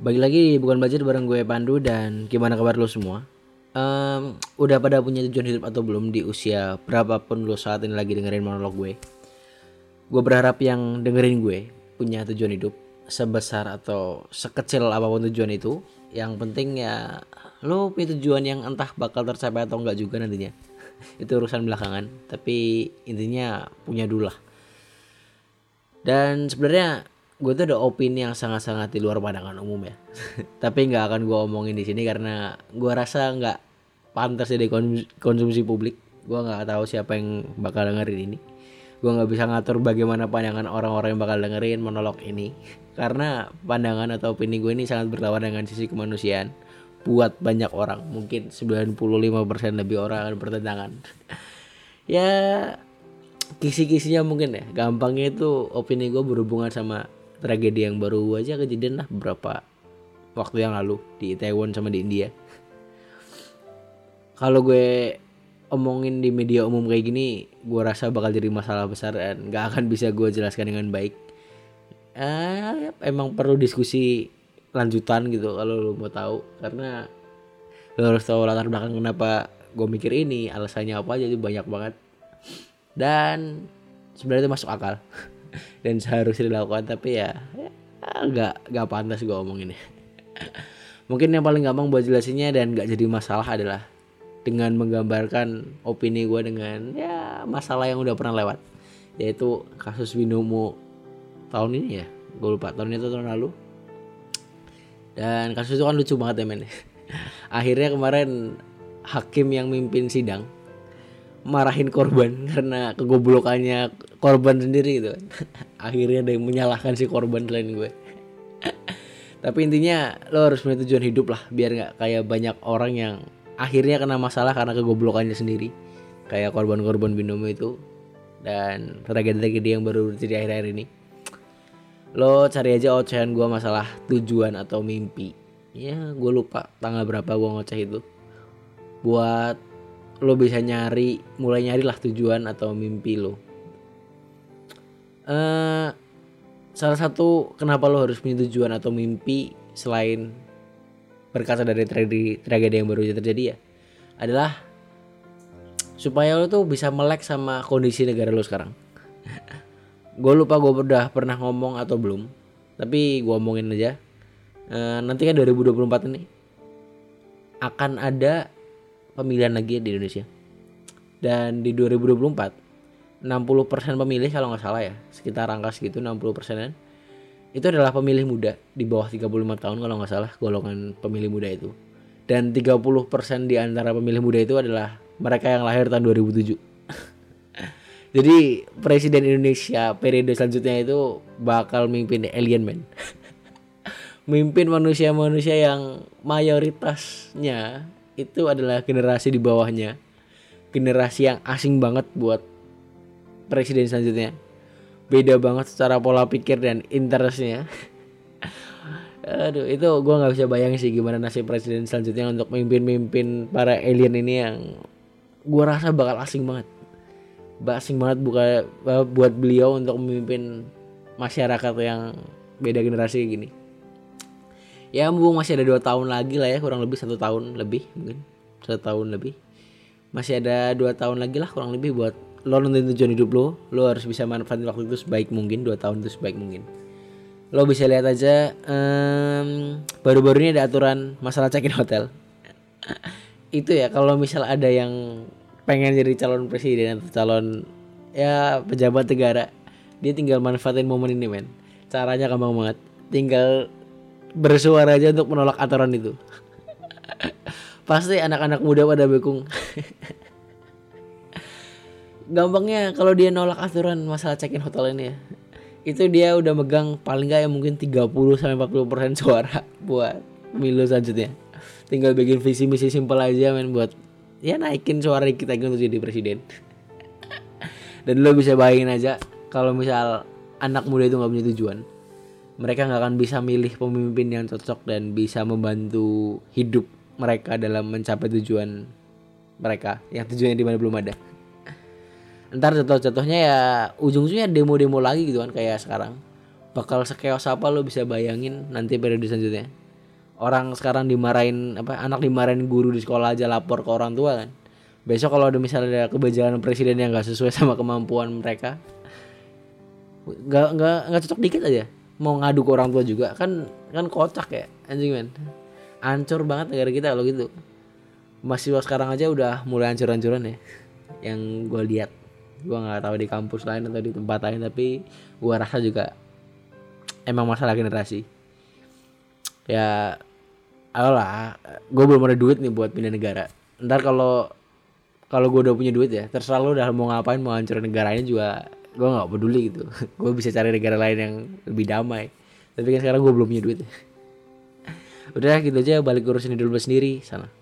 Bagi lagi bukan budget bareng gue Pandu dan gimana kabar lo semua? Em, udah pada punya tujuan hidup atau belum di usia berapapun lo saat ini lagi dengerin monolog gue? Gue berharap yang dengerin gue punya tujuan hidup sebesar atau sekecil apa pun tujuan itu. Yang penting ya lo punya tujuan yang entah bakal tercapai atau enggak juga nantinya. itu urusan belakangan. Tapi intinya punya dulu lah. Dan sebenarnya gue tuh ada opini yang sangat-sangat di luar pandangan umum ya. Tapi nggak akan gue omongin di sini karena gue rasa nggak pantas jadi kon- konsumsi publik. Gue nggak tahu siapa yang bakal dengerin ini. Gue nggak bisa ngatur bagaimana pandangan orang-orang yang bakal dengerin monolog ini. Karena pandangan atau opini gue ini sangat berlawan dengan sisi kemanusiaan buat banyak orang. Mungkin 95% lebih orang akan bertentangan. ya kisi-kisinya mungkin ya gampangnya itu opini gue berhubungan sama tragedi yang baru aja kejadian lah beberapa waktu yang lalu di Taiwan sama di India. Kalau gue omongin di media umum kayak gini gue rasa bakal jadi masalah besar dan gak akan bisa gue jelaskan dengan baik. Eh, emang perlu diskusi lanjutan gitu kalau lo mau tahu. Karena lo harus tahu latar belakang kenapa gue mikir ini alasannya apa jadi banyak banget. Dan sebenarnya itu masuk akal dan seharusnya dilakukan tapi ya, ya nggak nggak pantas gue omongin. Ya mungkin yang paling gampang buat jelasinnya dan nggak jadi masalah adalah dengan menggambarkan opini gue dengan ya masalah yang udah pernah lewat. Yaitu kasus binomo tahun ini ya gue lupa tahun itu tahun lalu. Dan kasus itu kan lucu banget ya men. Akhirnya kemarin hakim yang mimpin sidang marahin korban karena kegoblokannya korban sendiri gitu. Akhirnya ada yang menyalahkan si korban selain gue. Tapi intinya lo harus punya tujuan hidup lah biar nggak kayak banyak orang yang akhirnya kena masalah karena kegoblokannya sendiri. Kayak korban-korban binomo itu dan tragedi-tragedi yang baru terjadi akhir-akhir ini. Lo cari aja ocehan gue masalah tujuan atau mimpi. Ya gue lupa tanggal berapa gue ngoceh itu. Buat lo bisa nyari mulai nyari lah tujuan atau mimpi lo eh salah satu kenapa lo harus punya tujuan atau mimpi selain berkaca dari tragedi tragedi yang baru saja terjadi ya adalah supaya lo tuh bisa melek sama kondisi negara lo sekarang. Gue lupa gue udah pernah ngomong atau belum tapi gue omongin aja. Eh, nanti kan 2024 ini akan ada pemilihan lagi di Indonesia. Dan di 2024 60% pemilih kalau nggak salah ya sekitar angka segitu 60 persenan. Itu adalah pemilih muda di bawah 35 tahun kalau nggak salah golongan pemilih muda itu. Dan 30% di antara pemilih muda itu adalah mereka yang lahir tahun 2007 jadi presiden Indonesia periode selanjutnya itu bakal mimpin alien man. Mimpin manusia-manusia yang mayoritasnya itu adalah generasi di bawahnya. Generasi yang asing banget buat presiden selanjutnya. Beda banget secara pola pikir dan interestnya. Aduh itu gue nggak bisa bayangin sih gimana nasib presiden selanjutnya untuk memimpin-mimpin para alien ini yang gue rasa bakal asing banget. Asing banget buka buat beliau untuk memimpin masyarakat yang beda generasi gini. Ya mumpung masih ada dua tahun lagi lah ya kurang lebih satu tahun lebih mungkin. Satu tahun lebih. Masih ada dua tahun lagi lah kurang lebih buat lo nonton tujuan hidup lo lo harus bisa manfaatin waktu itu sebaik mungkin dua tahun itu sebaik mungkin. Lo bisa lihat aja em, baru-baru ini ada aturan masalah check-in hotel. Itu ya kalau misal ada yang pengen jadi calon presiden atau calon ya pejabat negara dia tinggal manfaatin momen ini men. Caranya gampang banget. Tinggal bersuara aja untuk menolak aturan itu. Pasti anak-anak muda pada bekung gampangnya kalau dia nolak aturan masalah check-in hotel ini ya itu dia udah megang paling nggak ya mungkin 30 sampai 40 persen suara buat pemilu selanjutnya. Tinggal bikin visi misi simpel aja men buat ya naikin suara kita untuk jadi presiden. Dan lo bisa bayangin aja kalau misal anak muda itu nggak punya tujuan mereka nggak akan bisa milih pemimpin yang cocok dan bisa membantu hidup mereka dalam mencapai tujuan mereka yang tujuannya di mana belum ada ntar jatuh-jatuhnya ya ujung-ujungnya demo-demo lagi gitu kan kayak sekarang. Bakal sekeos apa lo bisa bayangin nanti periode selanjutnya. Orang sekarang dimarahin apa anak dimarahin guru di sekolah aja lapor ke orang tua kan. Besok kalau ada misalnya ada kebijakan presiden yang nggak sesuai sama kemampuan mereka nggak nggak nggak cocok dikit aja. Mau ngadu ke orang tua juga kan kan kocak ya anjing men. Ancur banget negara kita kalau gitu. Mahasiswa sekarang aja udah mulai hancur-hancuran ya yang gue lihat gue nggak tahu di kampus lain atau di tempat lain tapi gue rasa juga emang masalah generasi. Ya ayolah gue belum ada duit nih buat pindah negara. Ntar kalau kalau gue udah punya duit ya terserah lo udah mau ngapain mau hancurin negaranya juga gue nggak peduli gitu. Gue bisa cari negara lain yang lebih damai. Tapi kan sekarang gue belum punya duit. Udah gitu aja balik urusin dulu sendiri sana